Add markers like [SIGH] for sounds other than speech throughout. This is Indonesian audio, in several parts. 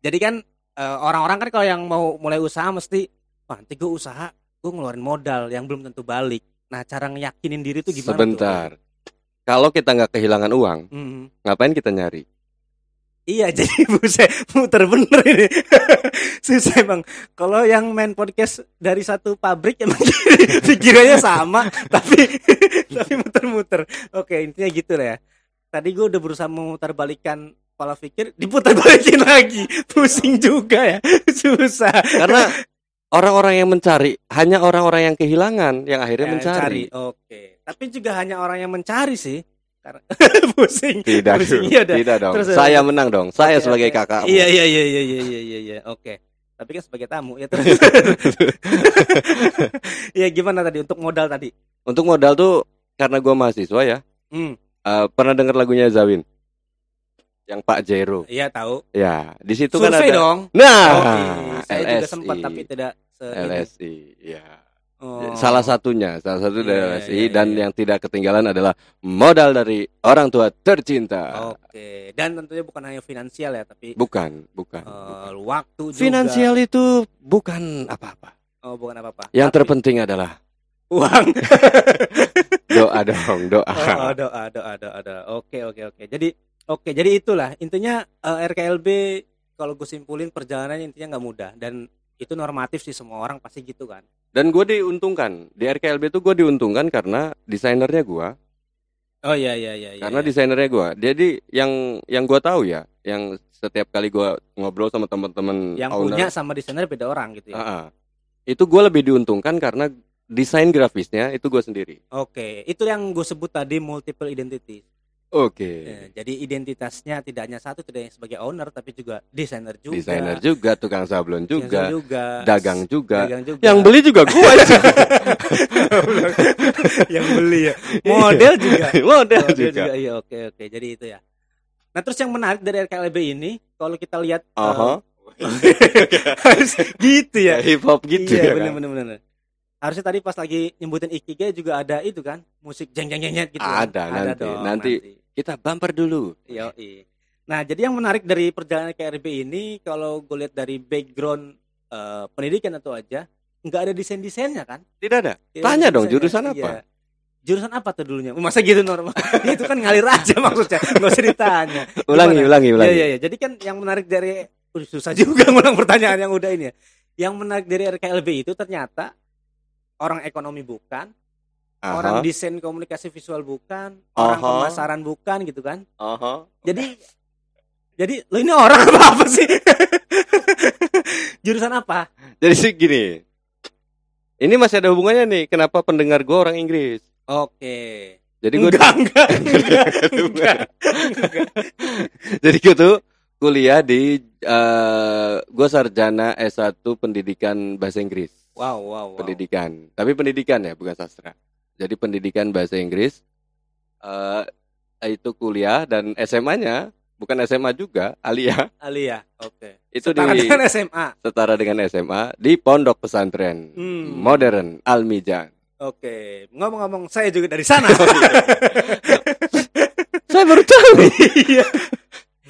Jadi kan eh, orang-orang kan kalau yang mau mulai usaha mesti wah nanti gue usaha gue ngeluarin modal yang belum tentu balik. Nah cara ngeyakinin diri tuh gimana Sebentar. Kalau kita nggak kehilangan uang, tuh? Hmm. ngapain kita nyari? Iya [LAUGHS] jadi buset muter bener ini [LAUGHS] Susah emang Kalau yang main podcast dari satu pabrik [LAUGHS] Emang pikirannya sama Tapi tapi muter-muter Oke intinya gitu lah ya Tadi gue udah berusaha memutar balikan Pola pikir diputar balikin lagi Pusing juga ya [LAUGHS] Susah Karena orang-orang yang mencari hanya orang-orang yang kehilangan yang akhirnya Ya, mencari. Oke Tapi juga hanya orang yang mencari sih Karena [LAUGHS] Pusing Tidak, Pusing, iya [LAUGHS] tidak dong. Terus, Saya menang dong. Saya Oke, sebagai kakak. Iya iya iya iya iya iya iya iya. Oke. Tapi kan sebagai tamu ya terus. Iya gimana tadi untuk modal tadi? Untuk modal tuh karena gua mahasiswa ya. Hmm, eh, pernah dengar lagunya Zawin? Yang Pak Jero. iya tahu. Ya, di situ kan Survei ada. dong. Nah, Oke, saya juga LSI. sempat tapi tidak se. LSI, ya. Oh. Salah satunya, salah satu dari Iya, LSI iya, dan iya. yang tidak ketinggalan adalah modal dari orang tua tercinta. Oke. Dan tentunya bukan hanya finansial ya, tapi Bukan, bukan. eh, waktu juga. Finansial itu bukan apa-apa. Oh, bukan apa-apa. Yang Tapi terpenting adalah uang. [LAUGHS] doa dong, doa. Oh, doa, doa, doa, doa. Oke, oke, oke. Jadi, oke, jadi itulah intinya eh, RKLB kalau gue simpulin perjalanannya intinya nggak mudah dan itu normatif sih semua orang pasti gitu kan. Dan gue diuntungkan di RKLB itu gue diuntungkan karena desainernya gue, Oh iya iya iya. iya, karena iya. desainernya gue. Jadi yang yang gue tahu ya, yang setiap kali gue ngobrol sama teman-teman yang owner, punya sama desainer beda orang gitu ya. Ah, ah. itu gue lebih diuntungkan karena desain grafisnya itu gue sendiri. Oke, itu yang gue sebut tadi multiple identity. Oke. Ya, jadi identitasnya tidak hanya satu, tidak hanya sebagai owner, tapi juga desainer juga, Desainer juga, tukang sablon juga, juga, dagang juga. dagang juga. Yang beli juga gue [LAUGHS] yang beli ya, model juga, [LAUGHS] Model Model juga. Iya, oke oke. Jadi itu ya. Nah, terus yang menarik dari RKLB ini, kalau kita lihat, eh, Aha. harus [LAUGHS] gitu ya. hip hop gitu iya, ya. bener, kan? bener bener Harusnya tadi pas lagi nyebutin Ikigai juga ada itu kan, musik jeng jeng jeng gitu. kan? Ada, nanti, dong, nanti. Kita bumper dulu. Yoi. Nah, jadi yang menarik dari perjalanan KRB ini, kalau gue lihat dari background eh, pendidikan atau aja, nggak ada desain-desainnya kan? Tidak ada. Tidak Tanya ada dong jurusan Iya. apa? Jurusan apa tuh dulunya? Masa gitu normal? [LAUGHS] itu kan ngalir aja maksudnya, nggak usah ditanya. Ulangi, Gimana? ulangi, ulangi. Iya, iya, iya. Jadi kan yang menarik dari Udah susah juga ngulang pertanyaan yang udah ini ya. Yang menarik dari RKLB itu ternyata orang ekonomi bukan, Aha, orang desain komunikasi visual bukan, orang Aha. pemasaran bukan gitu kan. aha. Jadi jadi lo ini orang apa apa sih? [LAUGHS] Jurusan apa? Jadi sih gini. Ini masih ada hubungannya nih. Kenapa pendengar gue orang Inggris? Oke. Jadi gue [LAUGHS] Enggak, enggak, enggak, enggak, enggak. jadi gue tuh kuliah di eh gue sarjana S1 pendidikan bahasa Inggris. Wow, wow, wow. Pendidikan. Tapi pendidikan ya, bukan sastra. Jadi pendidikan bahasa Inggris eh itu kuliah dan SMA-nya bukan SMA juga, Alia. Alia. Oke. Itu Setara di dengan SMA. setara dengan SMA di Pondok Pesantren Hmm. Modern Almijan. Oke. Ngomong-ngomong saya juga dari sana. [LAUGHS] Saya baru tahu. [LAUGHS] Iya.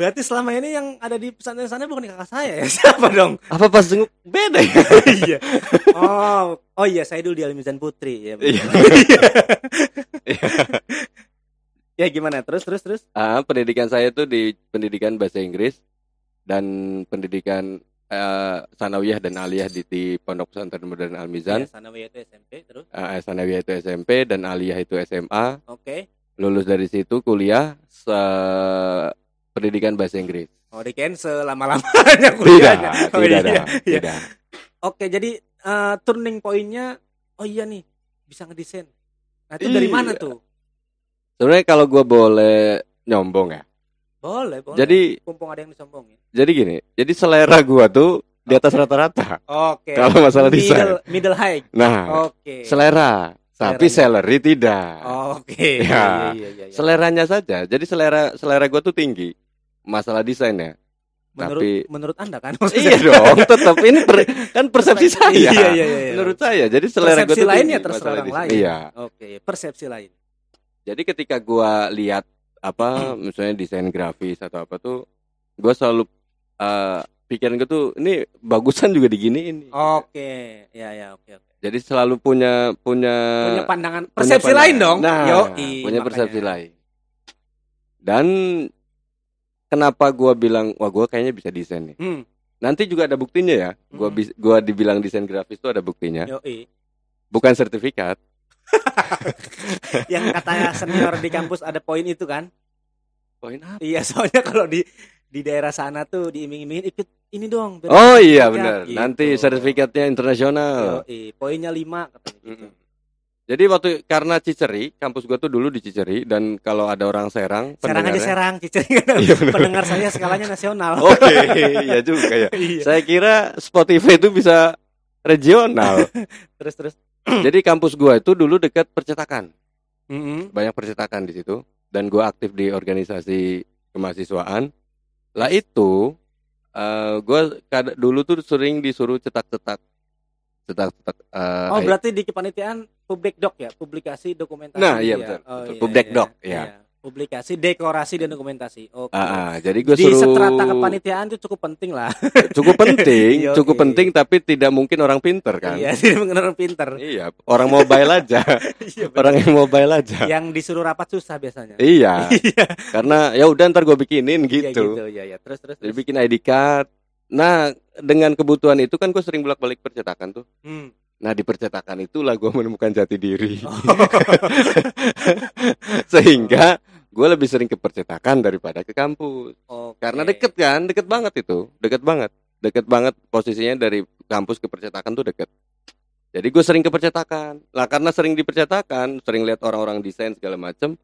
Berarti selama ini yang ada di pesantren sana bukan kakak saya ya? [LAUGHS] Siapa dong? Apa pas jenguk beda ya? [LAUGHS] iya. Oh, oh iya saya dulu di Alimizan Putri ya. Iya. [LAUGHS] ya gimana? Terus terus terus. Ah, pendidikan saya itu di pendidikan bahasa Inggris dan pendidikan eh, sanawiyah dan aliyah di, di Pondok Pesantren Modern Almizan. Ya, Sanawiyah itu SMP terus. Eh, sanawiyah itu SMP dan aliyah itu SMA. Oke. Lulus dari situ kuliah se- pendidikan bahasa Inggris. Oh, di cancel lama-lamanya [LAUGHS] kuliahnya. Tidak, Oh, tidak, iya, ada, iya. tidak. Oke, jadi eh, turning pointnya oh iya nih, bisa ngedesain. Nah, itu dari Iya. mana tuh? Sebenarnya kalau gue boleh nyombong ya. Boleh, boleh. Jadi mumpung ada yang disombongin. jadi gini, jadi selera gua tuh di atas rata-rata. Oke. Kalau masalah desain. middle, middle high. Nah, Oke. selera, tapi Seleranya. salary tidak. Oke. Ya. Iya, iya, iya, iya. Seleranya saja. Jadi selera selera gua tuh tinggi. Masalah desainnya. Menurut tapi- menurut Anda kan? [LAUGHS] iya dong, tetap ini per- [LAUGHS] kan persepsi saya. Iya, iya, iya, iya. Menurut saya. Jadi selera persepsi tuh lainnya terserah orang desain. lain. Iya. Oke, persepsi lain. Jadi ketika gua lihat apa [CLEARS THROAT] misalnya desain grafis atau apa tuh gua selalu eh, pikiran gue tuh ini bagusan juga diginiin. Oke, ya ya oke oke. Jadi selalu punya punya Punya pandangan punya persepsi pandangan. lain dong. Nah, Yoi, punya makanya. persepsi lain. Dan kenapa gua bilang wah gua kayaknya bisa desain nih. Hmm, Nanti juga ada buktinya ya. Gua Hmm. gua dibilang desain grafis itu ada buktinya. yoi. Bukan sertifikat. [LAUGHS] Yang katanya senior di kampus ada poin itu kan? Poin apa? Iya, soalnya kalau di di daerah sana tuh diiming-imingin ikut ini dong. Oh iya benar. gitu. Nanti sertifikatnya internasional. Yoi, poinnya 5 katanya gitu. Jadi waktu karena Ciceri, kampus gua tuh dulu di Ciceri dan kalau ada orang Serang, Serang aja serang, cicing. [LAUGHS] Iya. Pendengar saya skalanya nasional. [LAUGHS] Oke, ya juga ya. [LAUGHS] Iya. Saya kira Spotify itu bisa regional. Terus terus. [CLEARS THROAT] Jadi kampus gua itu dulu dekat percetakan. Mm-mm. Banyak percetakan di situ dan gua aktif di organisasi kemahasiswaan. Lah itu eh gua dulu tuh sering disuruh cetak-cetak cetak-cetak eh, Oh, berarti di kepanitiaan public doc ya, publikasi dokumentasi. Nah, iya, ya? betul, Oh, betul. iya, Public iya, doc, iya. iya. Publikasi, dekorasi dan dokumentasi. Oke. Ah, ah, jadi gue di suruh seterata kepanitiaan itu cukup penting lah. [LAUGHS] cukup penting, [LAUGHS] Yoi. cukup penting tapi tidak mungkin orang pinter kan. Iya, [LAUGHS] tidak mengenal pinter. Iya, orang mobile aja. Iya, orang yang mobile aja. Yang disuruh rapat susah biasanya. Iya, Iya. karena ya udah ntar gue bikinin Iya, gitu. gitu. Iya, iya. Terus terus. Jadi terus. bikin ID card. Nah, dengan kebutuhan itu kan gue sering bolak-balik percetakan tuh. Hmm. Nah, di percetakan itulah gue menemukan jati diri. Oh. [LAUGHS] Sehingga gue lebih sering ke percetakan daripada ke kampus. Oke. Karena deket kan, deket banget itu, deket banget, deket banget posisinya dari kampus ke percetakan tuh deket. Jadi gue sering ke percetakan. Lah karena sering di percetakan, sering lihat orang-orang desain segala macem,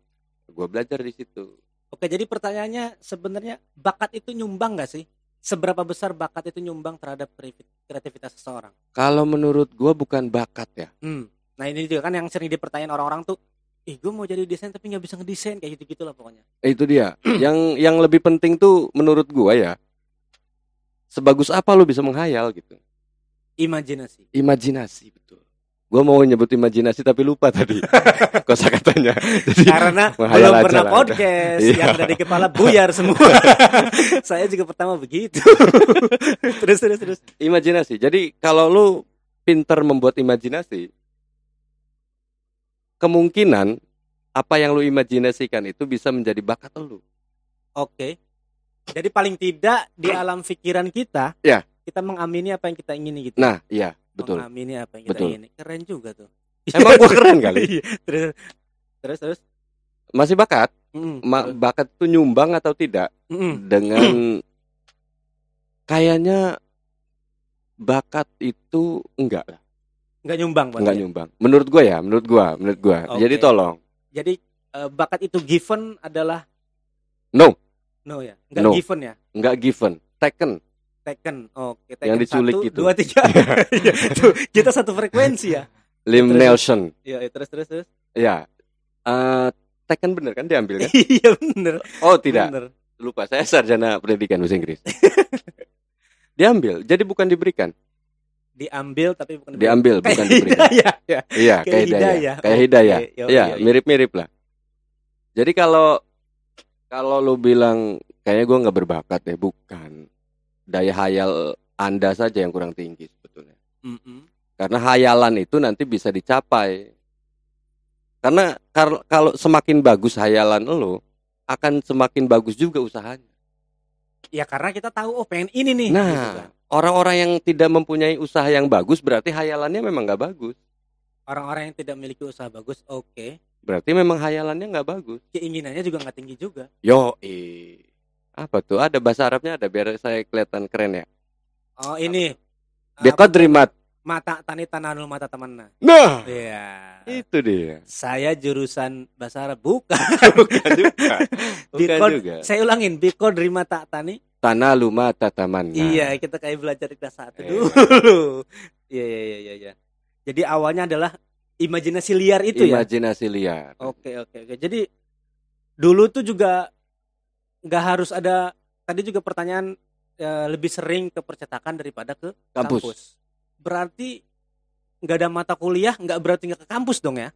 gue belajar di situ. Oke, jadi pertanyaannya sebenarnya bakat itu nyumbang nggak sih? Seberapa besar bakat itu nyumbang terhadap kreativitas seseorang? Kalau menurut gue bukan bakat ya. Hmm. Nah ini juga kan yang sering dipertanyain orang-orang tuh, ih gue mau jadi desain tapi nggak bisa ngedesain kayak gitu-gitu lah pokoknya. Eh, Itu dia. [CLEARS THROAT] yang yang lebih penting tuh menurut gue ya, sebagus apa lu bisa menghayal gitu. Imajinasi. Imajinasi betul. Gue mau nyebut imajinasi tapi lupa tadi [LAUGHS] kosa katanya. Jadi Karena [LAUGHS] belum pernah lah. podcast Iya. yang dari kepala buyar semua. [LAUGHS] Saya juga pertama begitu. terus terus terus. imajinasi. Jadi kalau lu pinter membuat imajinasi, kemungkinan apa yang lu imajinasikan itu bisa menjadi bakat lu. Oke. Jadi paling tidak di alam pikiran kita, Ya. kita mengamini apa yang kita ingini gitu. Nah, iya, betul. Mengamini apa yang kita Betul. ingini. Keren juga tuh. [LAUGHS] Emang gua keren kali. Iya. terus terus terus. Masih bakat? Mm, Ma- bakat itu nyumbang atau tidak Mm-mm. dengan [CLEARS THROAT] kayaknya bakat itu enggak lah, Nggak nyumbang enggak ya? nyumbang. Menurut gua ya, menurut gua, menurut gua. Oke. Jadi tolong. Jadi eh, bakat itu given adalah No, no ya, nggak No. given ya, enggak given, taken. Taken. Oke, Yang taken diculik satu, itu. dua tiga. [LAUGHS] Iya, tuh, kita satu frekuensi ya. Lim Terus. Nelson. Iya, iya, terus terus terus. Ya. Eh taken bener kan diambil kan? [LAUGHS] Iya bener. Oh, tidak. Bener. Lupa, saya sarjana pendidikan bahasa Inggris. [LAUGHS] diambil, jadi bukan diberikan. Diambil tapi bukan Diambil, Kayak bukan diberikan. hidayah, ya. Iya, Kayak kayak hidayah. hidayah. Kayak hidayah. Iya, yo. mirip-mirip lah. Jadi kalau kalau lu bilang kayaknya gua nggak berbakat ya, bukan. Daya hayal Anda saja yang kurang tinggi sebetulnya. Mm-mm. Karena hayalan itu nanti bisa dicapai. Karena kar- kalau semakin bagus hayalan lo, akan semakin bagus juga usahanya. Ya karena kita tahu oh pengen ini nih. gitu Nah, kan. orang-orang yang tidak mempunyai usaha yang bagus berarti hayalannya memang nggak bagus. Orang-orang yang tidak memiliki usaha bagus, oke. Berarti memang hayalannya nggak bagus. Keinginannya juga nggak tinggi juga. Yo, eh. Apa tuh? Ada bahasa Arabnya ada biar saya kelihatan keren ya. Oh ini. Biqadri mat. mata tani tananul mata temanna. Nah, Iya. itu dia. Saya jurusan bahasa Arab bukan. [LAUGHS] Bukan juga. Bukan Bikod- juga. Saya ulangin bikod rima tak tani. Tanah luma tataman. Iya, kita kayak belajar di kelas satu Eh. dulu. Iya, [LAUGHS] iya, iya, iya, iya. Jadi awalnya adalah imajinasi liar itu ya. Imajinasi liar. Oke, oke, oke. Jadi dulu tuh juga nggak harus ada tadi juga pertanyaan eh, lebih sering ke percetakan daripada ke Kampus. kampus. Berarti nggak ada mata kuliah, nggak berarti nggak ke kampus dong ya?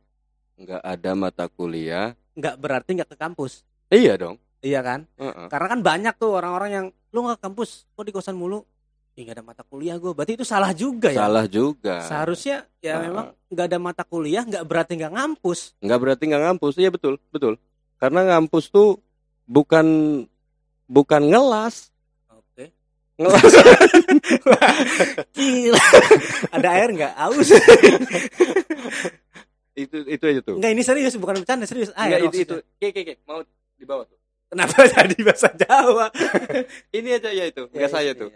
Nggak ada mata kuliah. Nggak berarti nggak ke kampus. Iya dong. Iya kan? Heeh. Karena kan banyak tuh orang-orang yang lu nggak ke kampus, kok di kosan mulu? Ih, nggak ada mata kuliah gue. Berarti itu salah juga ya. Salah juga. Seharusnya ya Ah. memang nggak ada mata kuliah nggak berarti nggak ngampus. nggak berarti nggak ngampus iya betul betul karena ngampus tuh bukan bukan ngelas Oke. ngelas [LAUGHS] Gila. ada air nggak? Aus. [LAUGHS] itu itu aja tuh Enggak ini serius bukan bercanda serius. Nggak, Air itu maksudnya. itu Oke, oke, oke. mau di bawah tuh Kenapa [LAUGHS] jadi bahasa Jawa? ini aja ya itu nggak Ya, saya iya, tuh.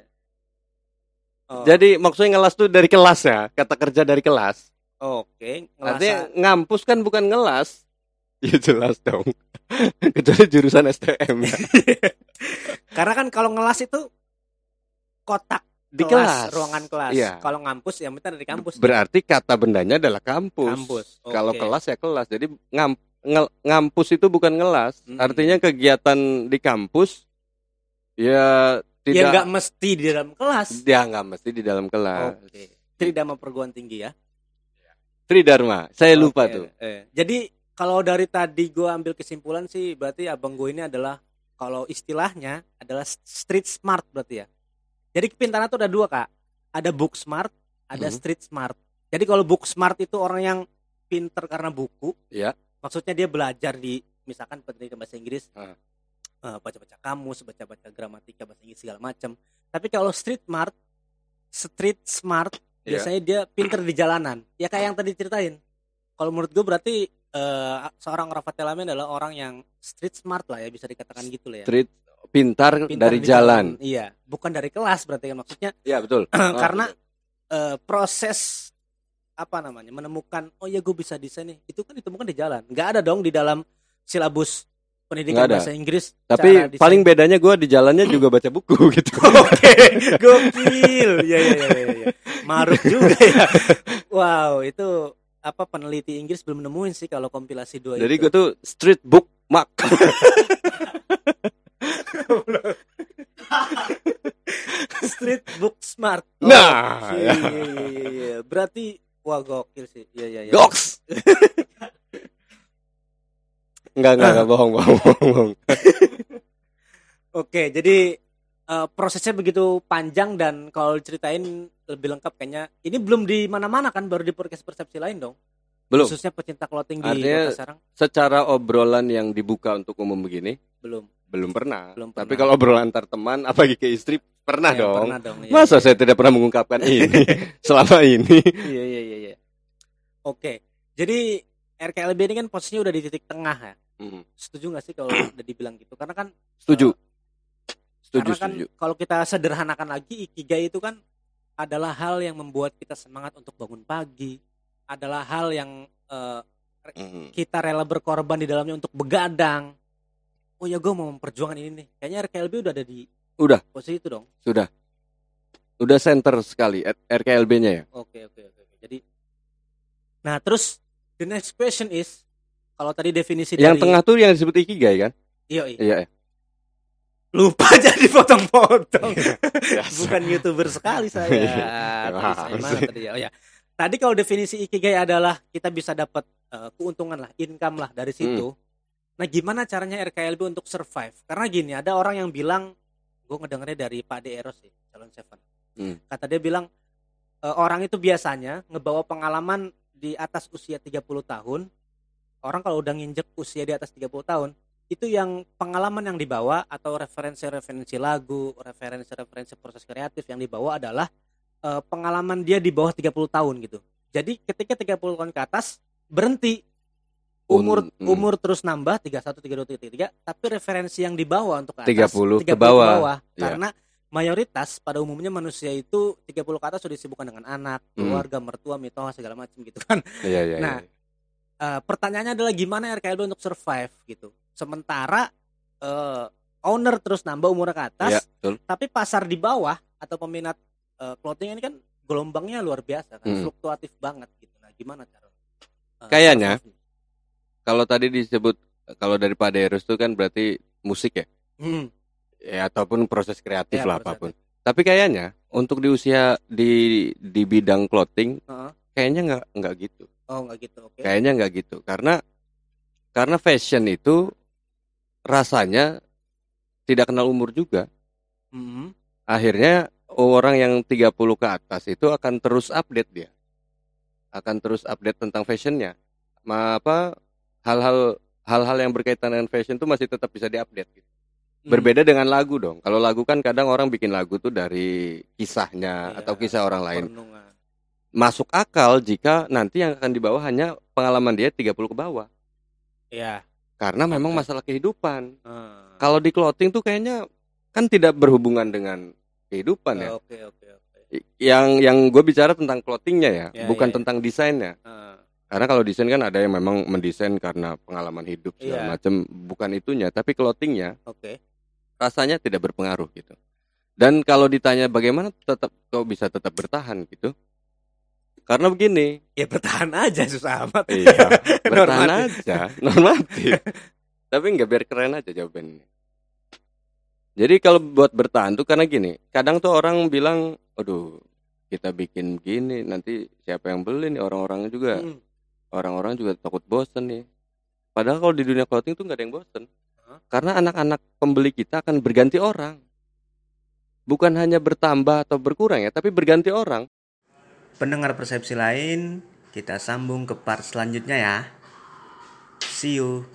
Oh, jadi maksudnya ngelas tuh dari kelas ya kata kerja dari kelas oke, artinya ngelasa ngampus kan bukan ngelas [LAUGHS] ya jelas dong [LAUGHS] kecuali jurusan STM ya. [LAUGHS] karena kan kalau ngelas itu kotak di kelas, kelas ruangan kelas. Iya. Kalau ngampus ya kita dari kampus. berarti kata bendanya adalah kampus, Kampus, kalau oke. kelas ya kelas jadi ngam, ngel- ngampus itu bukan ngelas Mm-mm. artinya kegiatan di kampus ya ya tidak nggak mesti di dalam kelas. dia nggak mesti di dalam kelas Oke. Tridharma perguruan tinggi ya. Tridharma saya lupa Oke, tuh eh. Jadi kalau dari tadi gue ambil kesimpulan sih berarti abang gue ini adalah kalau istilahnya adalah street smart berarti ya. Jadi kepintaran tuh ada dua kak. Ada book smart, ada Mhm. street smart. Jadi kalau book smart itu orang yang pinter karena buku. Iya. Maksudnya dia belajar di misalkan pendidikan bahasa Inggris, Ah. eh, baca-baca kamus, baca-baca gramatika bahasa Inggris segala macam. Tapi kalau street smart, street smart Iya. biasanya dia pinter di jalanan. Ya kayak yang tadi ceritain. Kalau menurut gue berarti eh, seorang Rafael Alamin adalah orang yang street smart lah ya bisa dikatakan gitu lah ya. street pintar, Pintar dari di jalan. Iya, bukan dari kelas berarti kan maksudnya [CLEARS THROAT] ya [CLEARS THROAT] betul karena Ah, eh, proses apa namanya menemukan oh ya gue bisa desain nih itu kan ditemukan di jalan nggak ada dong di dalam silabus pendidikan bahasa Inggris tapi paling bedanya gue di jalannya juga baca buku [LAUGHS] gitu [LAUGHS] Oke, gokil. Ya ya ya ya. ya. Maruk juga ya. [LAUGHS] Wow, itu apa peneliti Inggris belum nemuin sih kalau kompilasi dua jadi itu. gue tuh street book mark [LAUGHS] Street Book Smart. Nah, iya, ya. iya, iya, iya, iya. Berarti wah gokil sih. Iya iya iya. goks [LAUGHS] Enggak, enggak, enggak, bohong, bohong, bohong, bohong. Oke, jadi eh, prosesnya begitu panjang dan kalau ceritain lebih lengkap kayaknya ini belum di mana-mana kan baru di podcast persepsi lain dong. Belum. Khususnya pecinta clothing di Artinya- Kota Serang Secara obrolan yang dibuka untuk umum begini, belum. belum pernah. Belum Tapi pernah. kalau obrolan antar teman, apalagi ke istri, pernah Ya, dong. Pernah dong. iya, Masa iya. saya tidak pernah mengungkapkan ini [LAUGHS] selama ini? Iya iya iya iya. Oke. Jadi RKLB ini kan posisinya udah di titik tengah ya. Hmm, Setuju nggak sih kalau [CLEARS THROAT] udah dibilang gitu? Karena kan Setuju. Setuju, karena kan setuju. kalau kita sederhanakan lagi ikigai itu kan adalah hal yang membuat kita semangat untuk bangun pagi. Adalah hal yang Hmm. kita rela berkorban di dalamnya untuk begadang. Oh ya gue mau memperjuangkan ini nih. Kayaknya RKLB udah ada di Udah. posisi itu dong. Sudah. Udah center sekali RKLB-nya ya. Oke oke oke. oke. Jadi Nah, terus the next question is kalau tadi definisi Yang dari tengah tuh yang disebut ikigai kan? Iya, iya. Iya. Iya. Lupa [LAUGHS] jadi potong-potong. Biasa. Bukan youtuber sekali [LAUGHS] saya. Iya. Tadi saya Apaan mana sih? tadi ya? Oh ya. Tadi kalau definisi ikigai adalah kita bisa dapat eh, keuntungan lah, income lah dari situ. Hmm. Nah, gimana caranya RKLB untuk survive? Karena gini, ada orang yang bilang, gue ngedengernya dari Pak De Eros sih, calon seven. Hmm. Kata dia bilang eh, orang itu biasanya ngebawa pengalaman di atas usia 30 tahun. Orang kalau udah nginjek usia di atas 30 tahun, itu yang pengalaman yang dibawa atau referensi-referensi lagu, referensi-referensi proses kreatif yang dibawa adalah eh, pengalaman dia di bawah 30 tahun gitu. Jadi ketika 30 tahun ke atas berhenti umur Un- hmm. umur terus nambah 31 32 33 tapi referensi yang dibawa untuk ke atas 30 ke bawah. Iya. karena mayoritas pada umumnya manusia itu 30 ke atas sudah disibukkan dengan anak, Hmm. keluarga, mertua, mitoha segala macam gitu kan. Iya, iya, Nah, iya. Eh, pertanyaannya adalah gimana RKLB untuk survive gitu. Sementara eh, owner terus nambah umurnya ke atas, Iya, betul. tapi pasar di bawah atau peminat eh, clothing ini kan gelombangnya luar biasa kan, Hmm. fluktuatif banget gitu. Nah, gimana cara? eh, Kayaknya. Kalau tadi disebut kalau dari Pak Derus itu kan berarti musik ya. Hmm. Ya ataupun proses kreatif Ya, lah proses apa pun. Tapi kayaknya untuk di usia di di bidang clothing Heeh. kayaknya nggak nggak gitu. Oh, enggak gitu. Oke. Kayaknya nggak gitu karena karena fashion itu rasanya tidak kenal umur juga. Mhm. Akhirnya orang yang 30 ke atas itu akan terus update dia. Akan terus update tentang fashionnya. Ma apa hal-hal hal-hal yang berkaitan dengan fashion itu masih tetap bisa diupdate gitu. Hmm. Berbeda dengan lagu dong. Kalau lagu kan kadang orang bikin lagu tuh dari kisahnya Iya, atau kisah orang lain. Perenungan. Masuk akal jika nanti yang akan dibawa hanya pengalaman dia 30 ke bawah. Iya. Karena memang Oke. masalah kehidupan. Hmm. Kalau di clothing tuh kayaknya kan tidak berhubungan dengan kehidupan ya. Oke oke oke. I- Yang yang gue bicara tentang clothingnya ya, Ya, bukan ya, ya. tentang desainnya. Hmm. Karena kalau desain kan ada yang memang mendesain karena pengalaman hidup segala Iya. macam, bukan itunya. Tapi clothingnya Oke. rasanya tidak berpengaruh gitu. Dan kalau ditanya bagaimana tetap kau bisa tetap bertahan gitu? Karena begini, [LAUGHS] Ya bertahan aja susah amat. iya, [LAUGHS] bertahan aja, normatif. [LAUGHS] Tapi nggak biar keren aja jawabannya. Jadi kalau buat bertahan tuh karena gini, kadang tuh orang bilang, aduh kita bikin gini nanti siapa yang beli nih orang-orang juga Hmm. orang-orang juga takut bosen nih. Padahal kalau di dunia clothing tuh nggak ada yang bosen. Hah? Karena anak-anak pembeli kita akan berganti orang. Bukan hanya bertambah atau berkurang ya, tapi berganti orang. Pendengar persepsi lain, kita sambung ke part selanjutnya ya. See you.